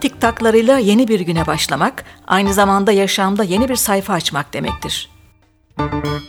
Tiktaklarıyla yeni bir güne başlamak, aynı zamanda yaşamda yeni bir sayfa açmak demektir. Müzik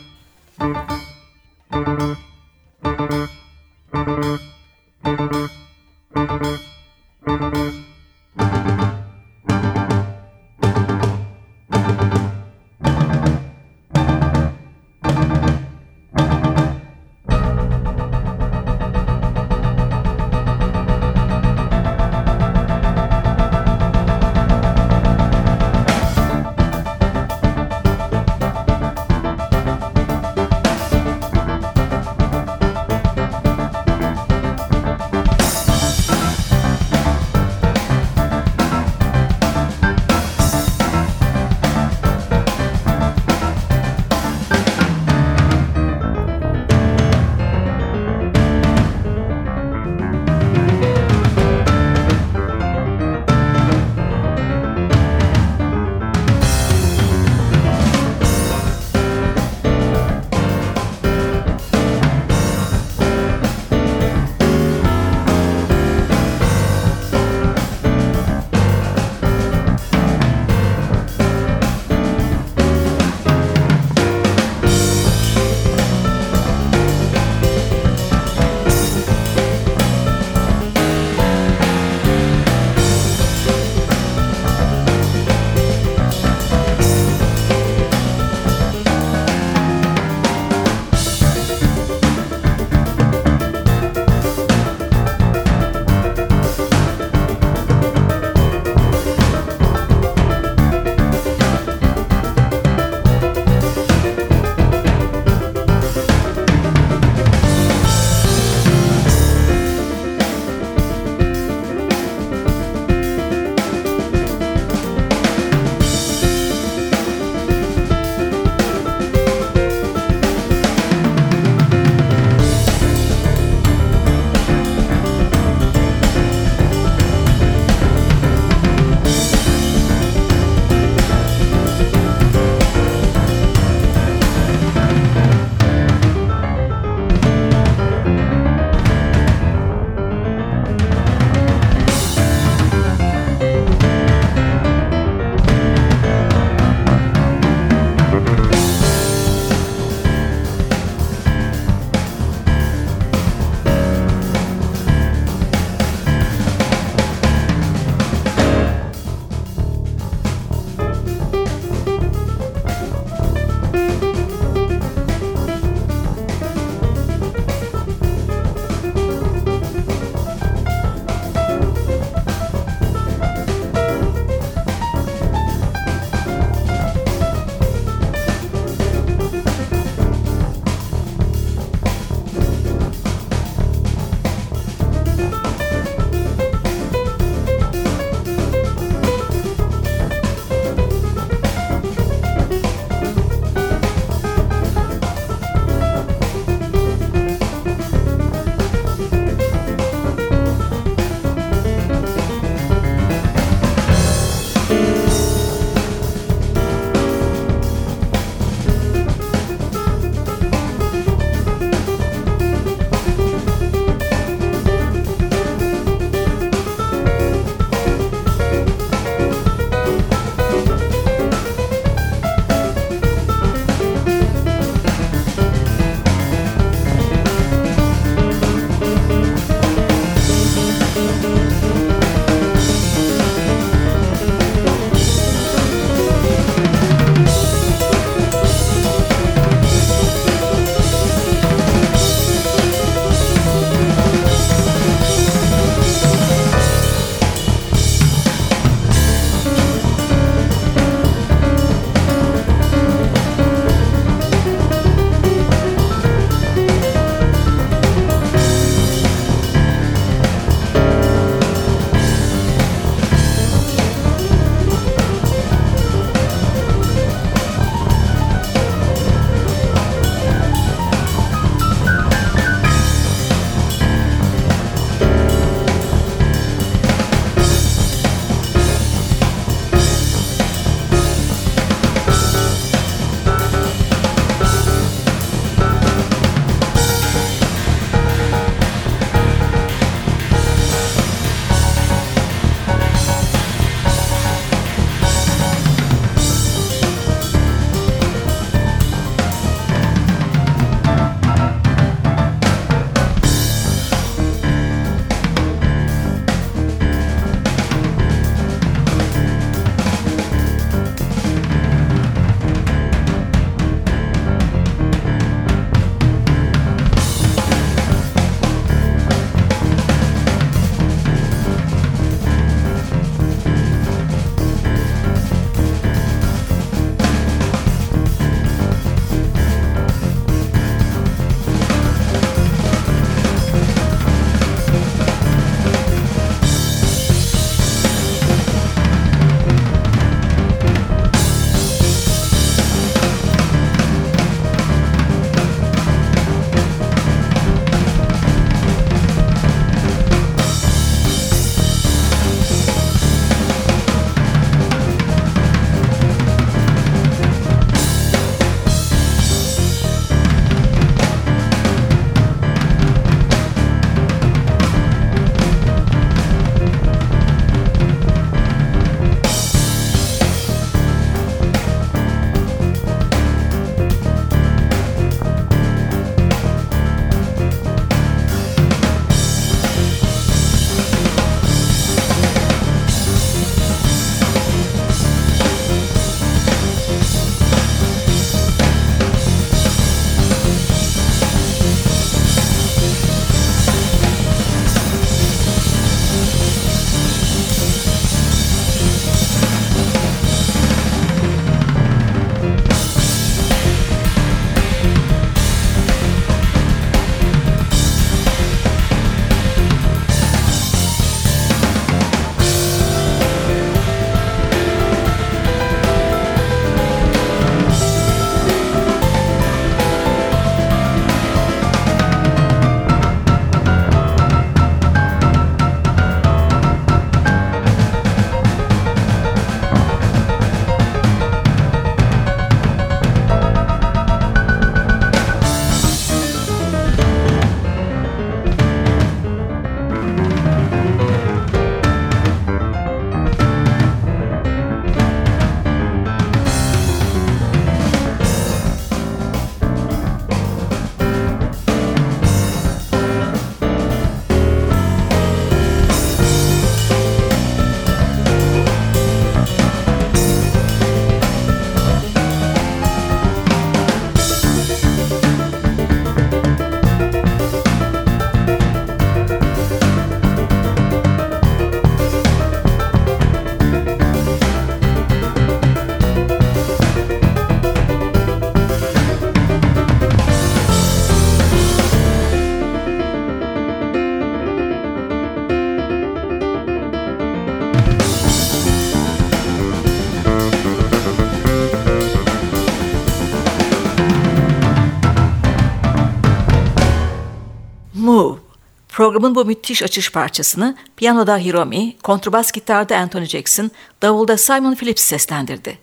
Programın bu müthiş açış parçasını piyanoda Hiromi, kontrbas gitarda Anthony Jackson, davulda Simon Phillips seslendirdi.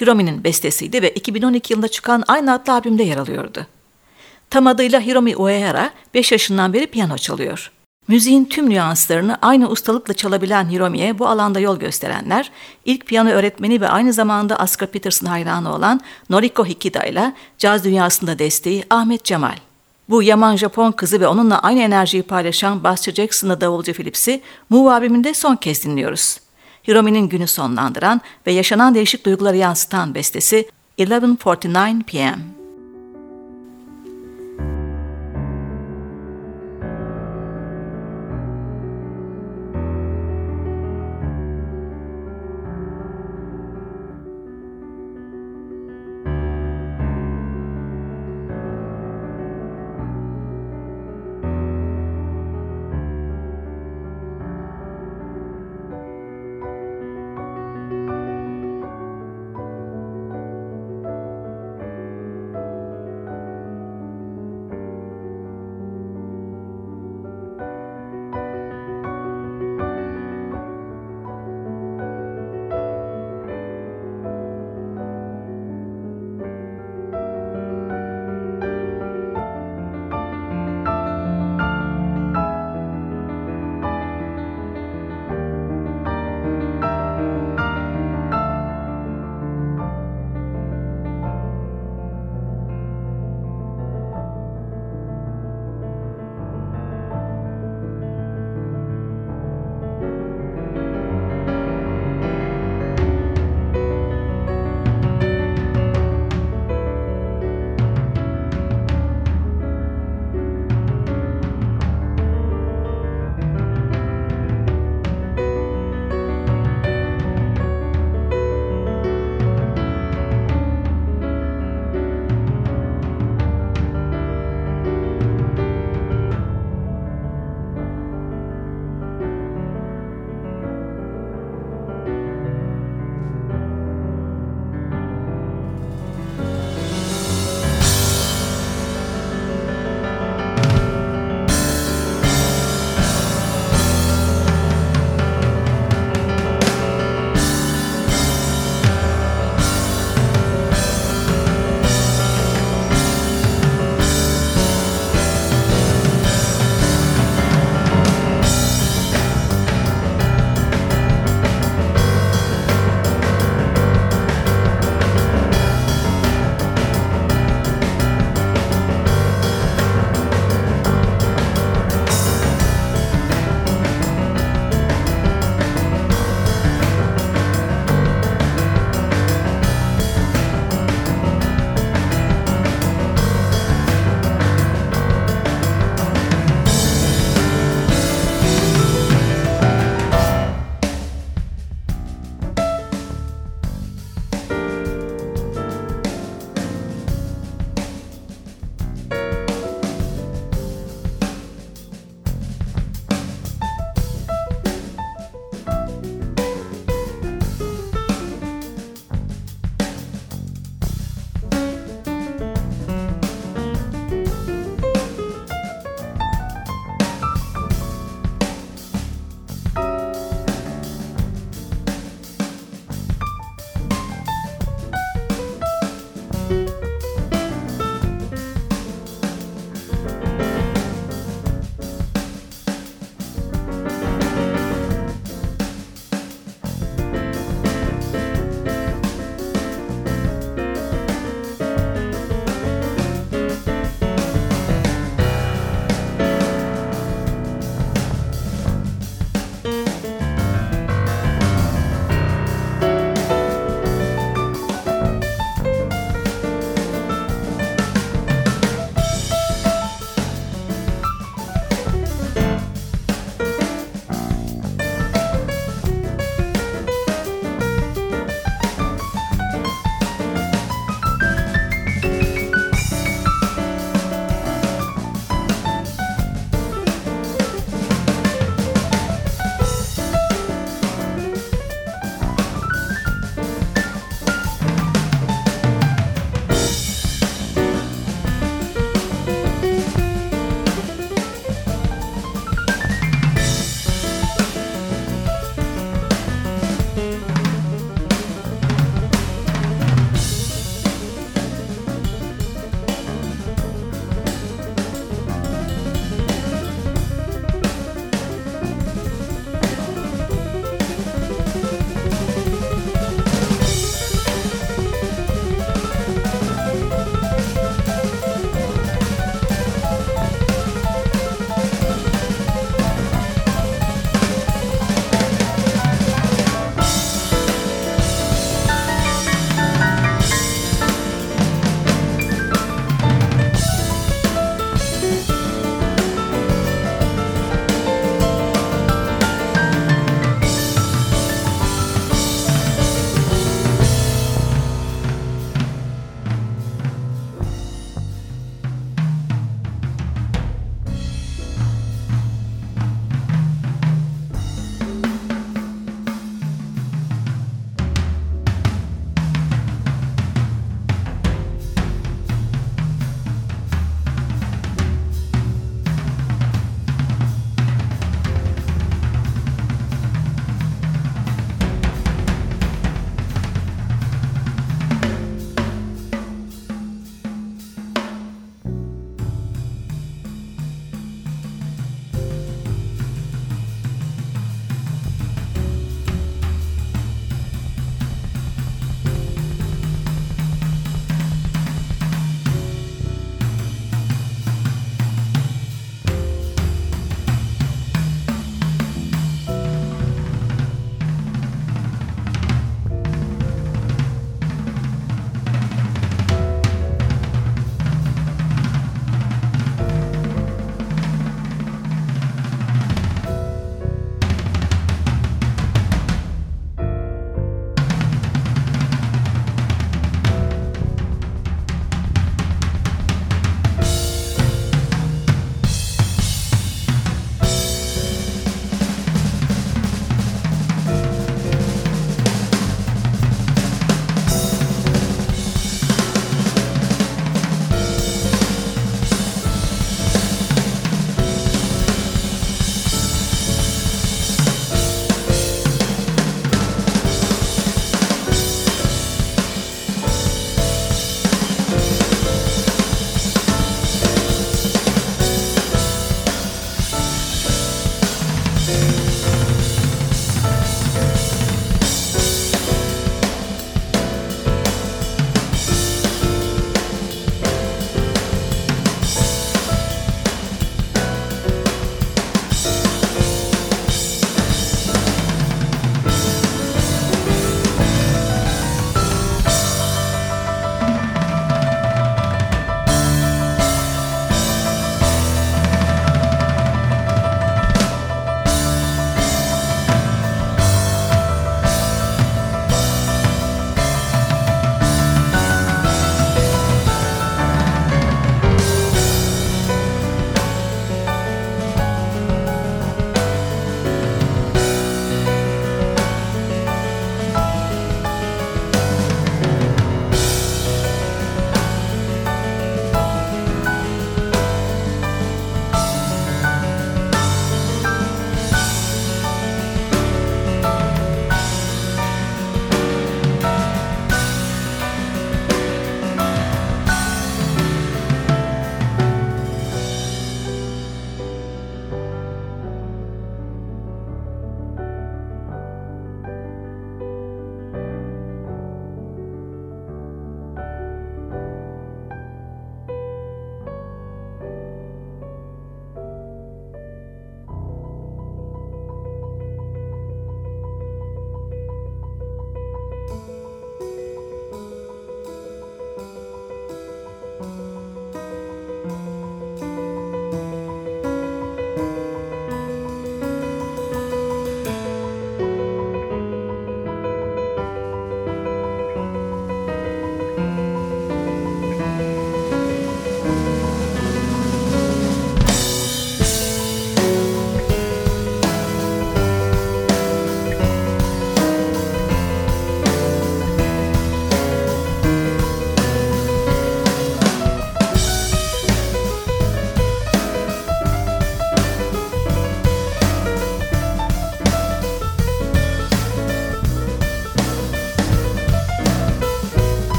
Hiromi'nin bestesiydi ve 2012 yılında çıkan aynı adlı albümde yer alıyordu. Tam adıyla Hiromi Uehara 5 yaşından beri piyano çalıyor. Müziğin tüm nüanslarını aynı ustalıkla çalabilen Hiromi'ye bu alanda yol gösterenler, ilk piyano öğretmeni ve aynı zamanda Oscar Peterson hayranı olan Noriko Hikida ile caz dünyasında desteği Ahmet Cemal. Bu Yaman Japon kızı ve onunla aynı enerjiyi paylaşan basçı Jackson'la davulcu Phillips'i Move albümünde son kez dinliyoruz. Hiromi'nin günü sonlandıran ve yaşanan değişik duyguları yansıtan bestesi 11.49 p.m.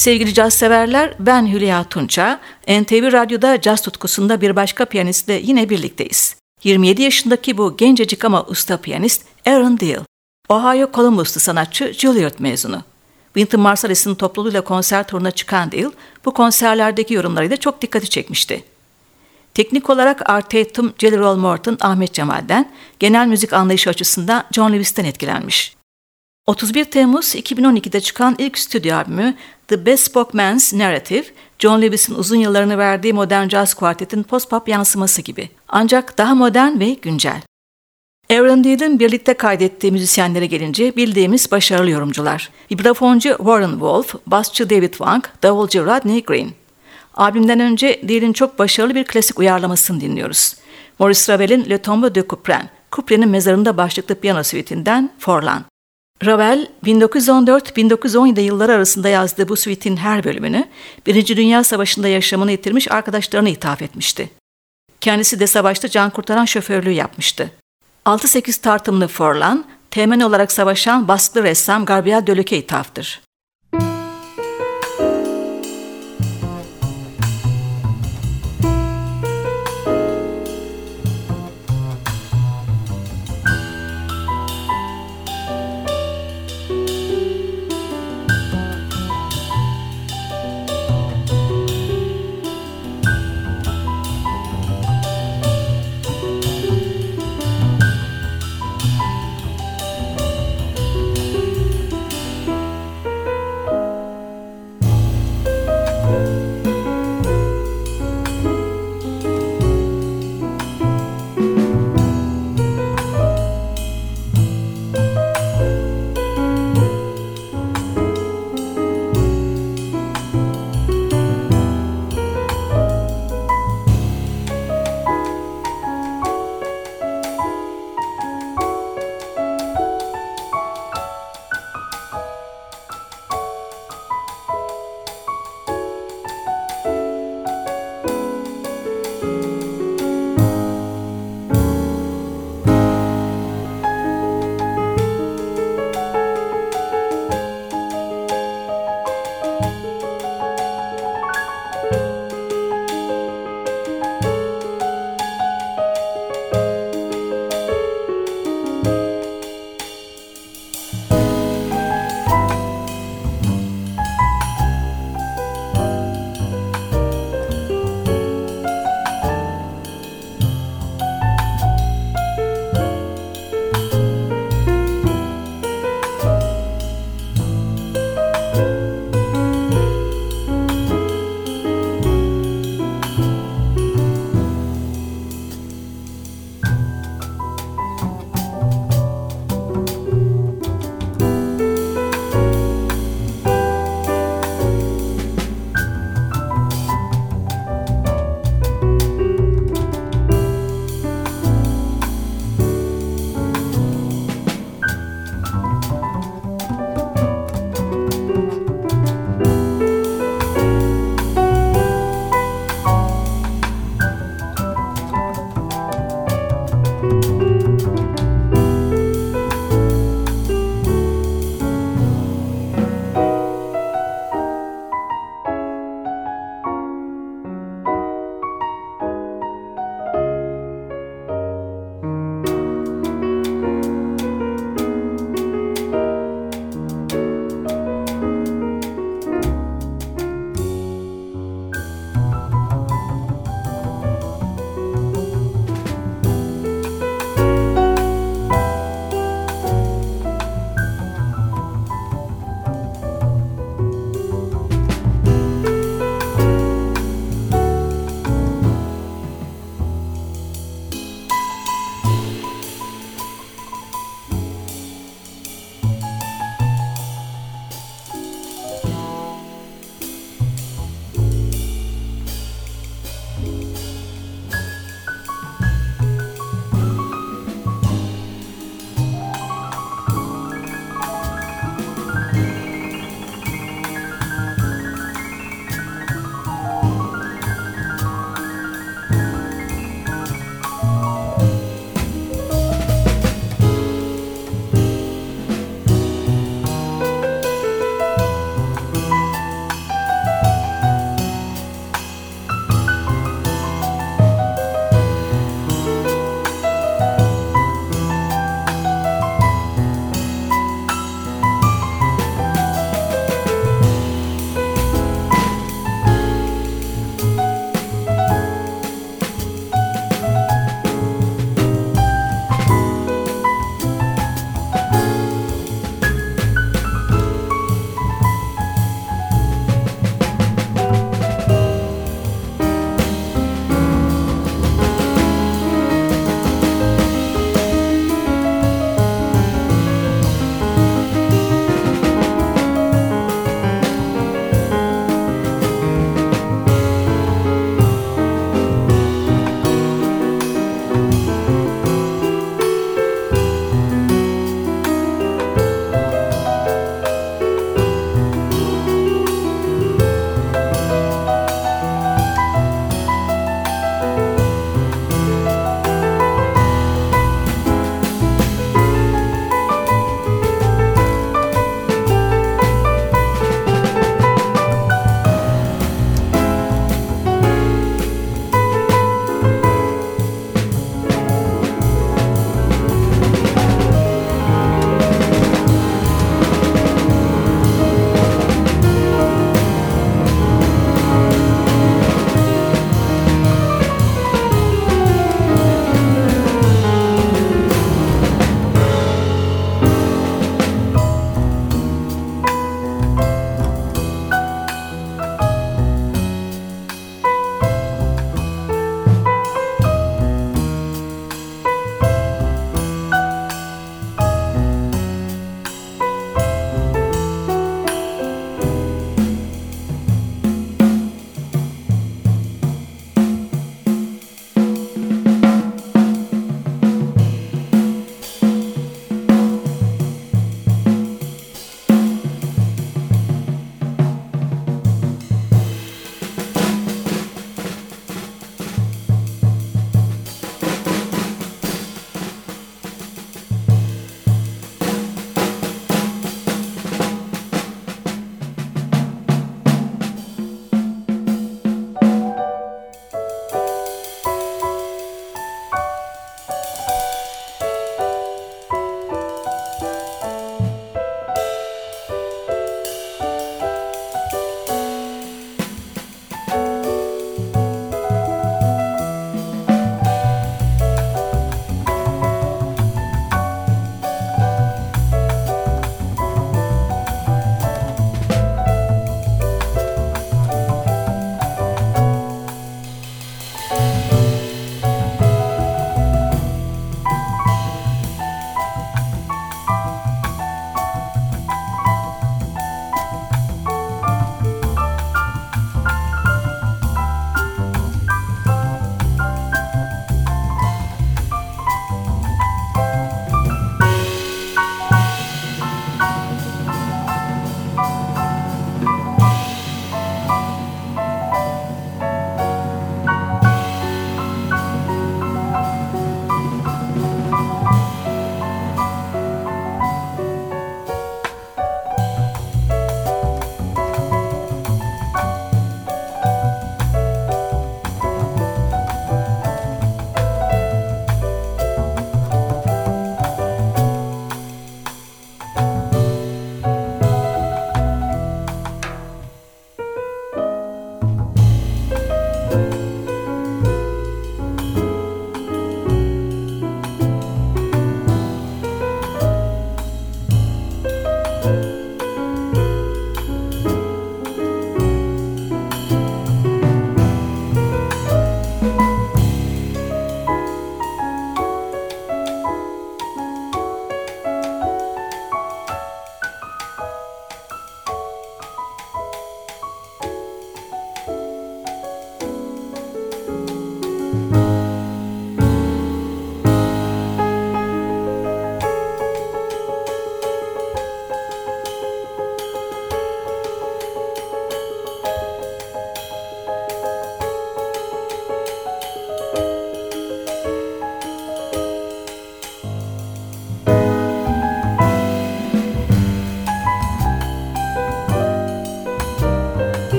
Sevgili caz severler, ben Hülya Tunça. NTV Radyo'da caz tutkusunda bir başka piyanistle yine birlikteyiz. 27 yaşındaki bu gencecik ama usta piyanist Aaron Deal. Ohio Columbus'lu sanatçı Juilliard mezunu. Wynton Marsalis'in topluluğuyla konser turuna çıkan Deal, bu konserlerdeki yorumlarıyla çok dikkati çekmişti. Teknik olarak Art Tatum, Jelly Roll Morton, Ahmet Cemal'den, genel müzik anlayışı açısından John Lewis'ten etkilenmiş. 31 Temmuz 2012'de çıkan ilk stüdyo albümü The Bespoke Man's Narrative, John Lewis'in uzun yıllarını verdiği modern jazz kuartetin post-pop yansıması gibi. Ancak daha modern ve güncel. Aaron Deal'in birlikte kaydettiği müzisyenlere gelince bildiğimiz başarılı yorumcular. Vibrafoncu Warren Wolf, basçı David Wang, davulcu Rodney Green. Albümden önce Deal'in çok başarılı bir klasik uyarlamasını dinliyoruz. Maurice Ravel'in Le Tombeau de Couperin, Couperin'in mezarında başlıklı piyano suite'inden Forlan. Ravel, 1914-1917 yılları arasında yazdığı bu suite'in her bölümünü, Birinci Dünya Savaşı'nda yaşamını yitirmiş arkadaşlarına ithaf etmişti. Kendisi de savaşta can kurtaran şoförlüğü yapmıştı. 6-8 tartımlı Forlan, temen olarak savaşan baskılı ressam Gabriel Dölök'e ithaftır.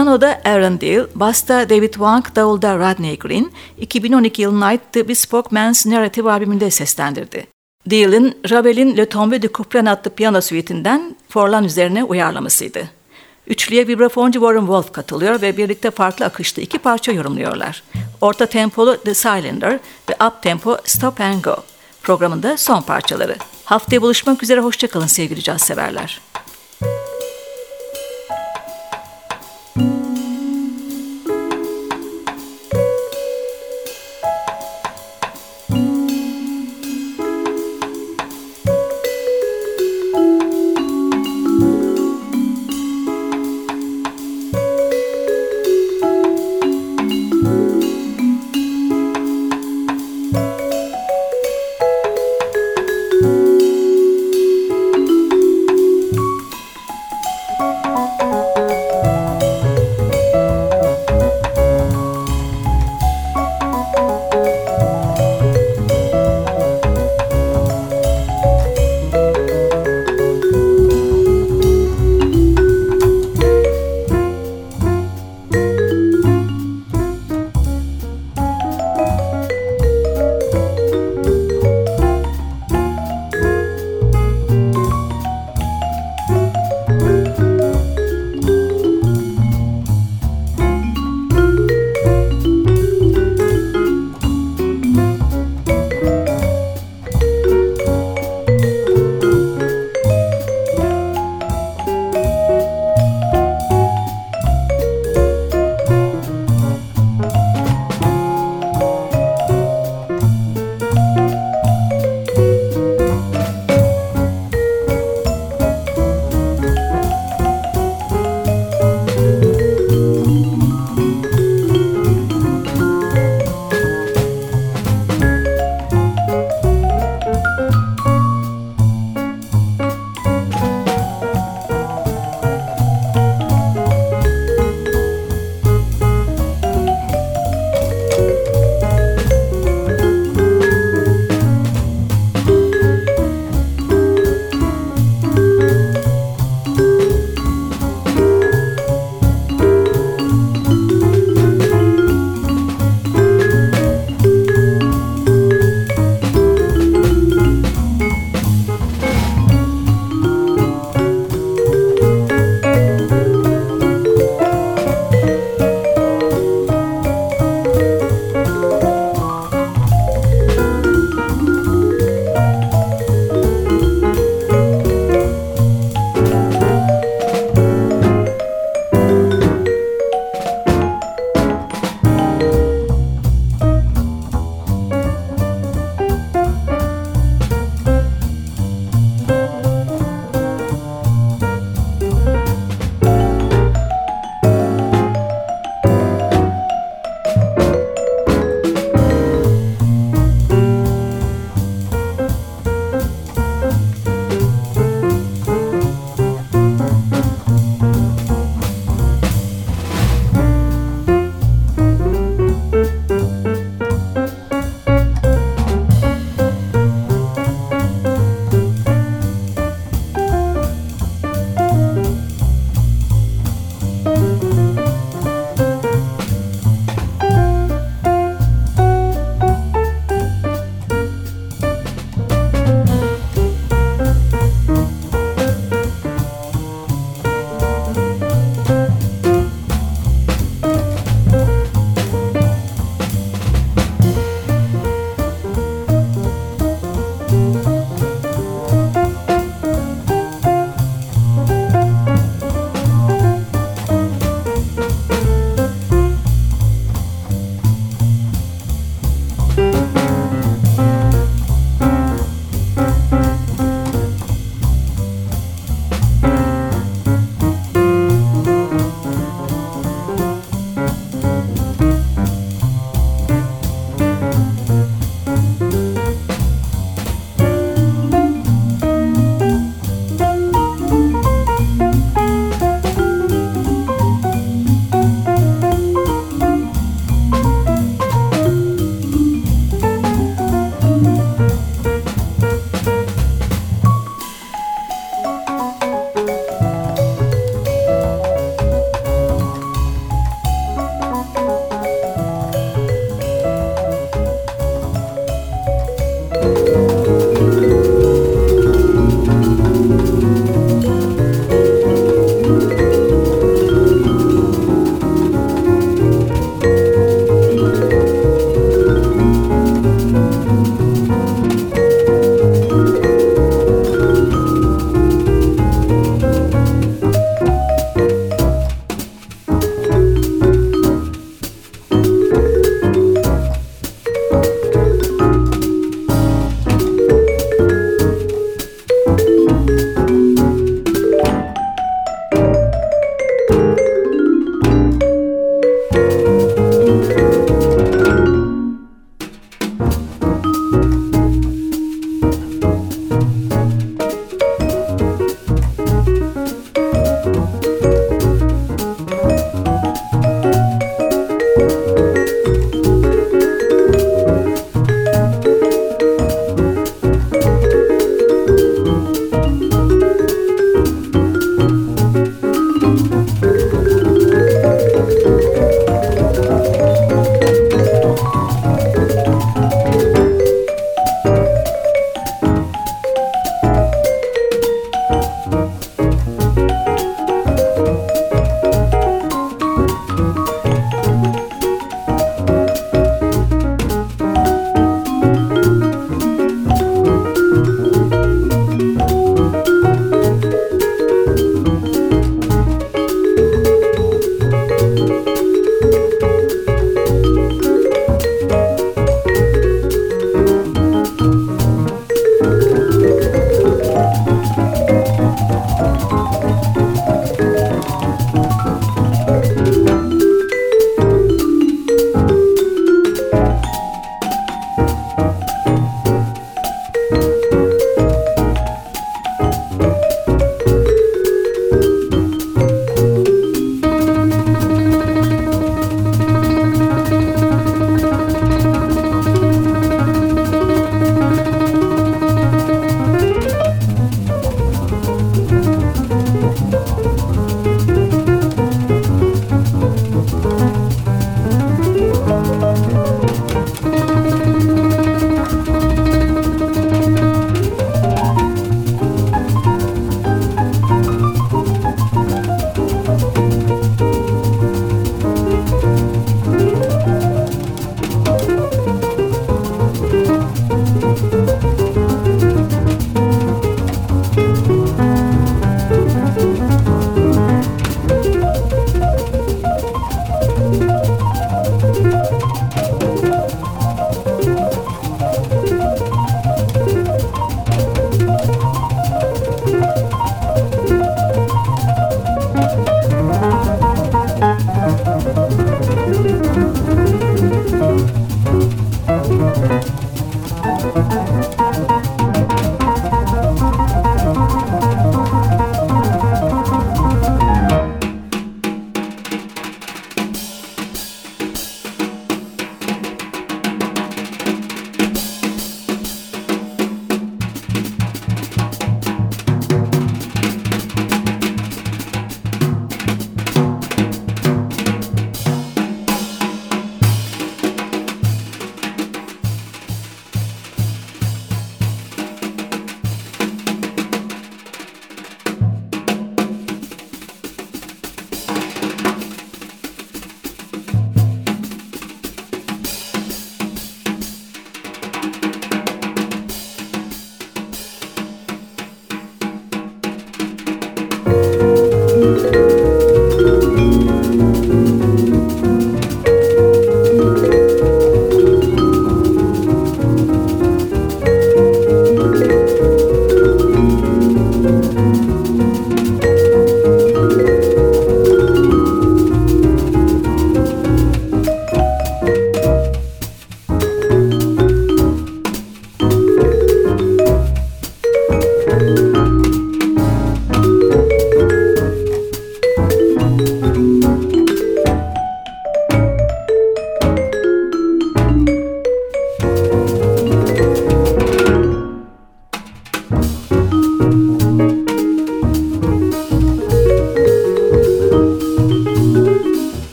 Piyanoda Aaron Deal, basta David Wang, davulda Rodney Green, 2012 yılına ait The Bespoke Man's Narrative albümünde seslendirdi. Deal'in Ravel'in Le Tombe de Couperin adlı piyano suitinden Forlan üzerine uyarlamasıydı. Üçlüye vibrafoncu Warren Wolf katılıyor ve birlikte farklı akışlı iki parça yorumluyorlar. Orta tempolu The Cylinder ve up tempo Stop and Go. Programında son parçaları. Haftaya buluşmak üzere hoşçakalın sevgili caz severler.